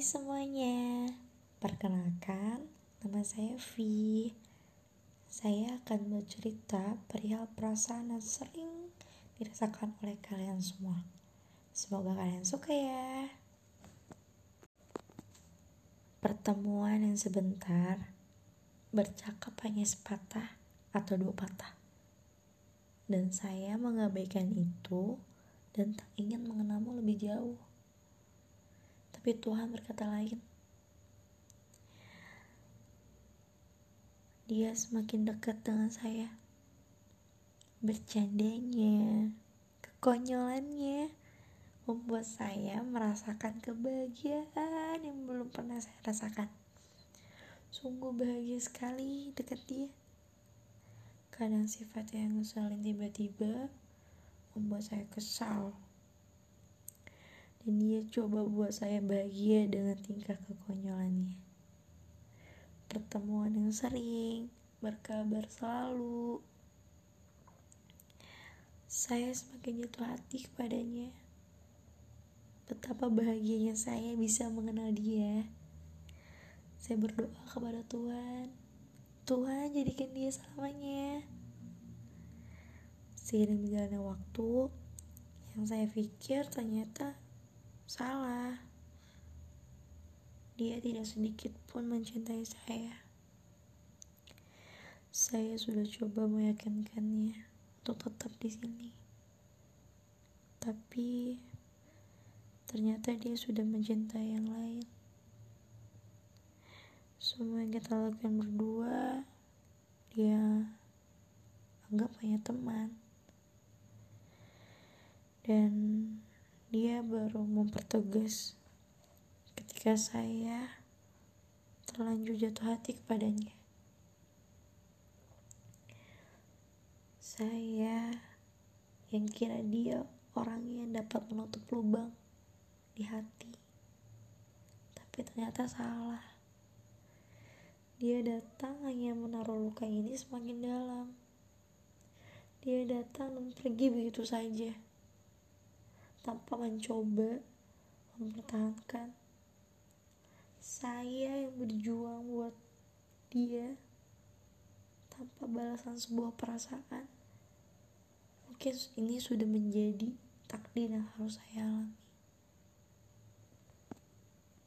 semuanya, perkenalkan nama saya V. Saya akan bercerita perihal perasaan yang sering dirasakan oleh kalian semua. Semoga kalian suka ya. Pertemuan yang sebentar, bercakap hanya sepatah atau dua patah. Dan saya mengabaikan itu dan tak ingin mengenalmu lebih jauh. Tapi Tuhan berkata lain. Dia semakin dekat dengan saya. Bercandanya, kekonyolannya membuat saya merasakan kebahagiaan yang belum pernah saya rasakan. Sungguh bahagia sekali dekat dia. Kadang sifat yang ngeselin tiba-tiba membuat saya kesal dan dia coba buat saya bahagia dengan tingkah kekonyolannya. Pertemuan yang sering, berkabar selalu. Saya semakin jatuh hati kepadanya. Betapa bahagianya saya bisa mengenal dia. Saya berdoa kepada Tuhan. Tuhan jadikan dia selamanya. Seiring berjalannya waktu, yang saya pikir ternyata Salah. Dia tidak sedikit pun mencintai saya. Saya sudah coba meyakinkannya untuk tetap di sini. Tapi ternyata dia sudah mencintai yang lain. Semua yang kita lakukan berdua, dia anggap hanya teman. Dan baru mempertegas ketika saya terlanjur jatuh hati kepadanya. Saya yang kira dia orang yang dapat menutup lubang di hati. Tapi ternyata salah. Dia datang hanya menaruh luka ini semakin dalam. Dia datang dan pergi begitu saja tanpa mencoba mempertahankan. Saya yang berjuang buat dia tanpa balasan sebuah perasaan. Mungkin ini sudah menjadi takdir yang harus saya alami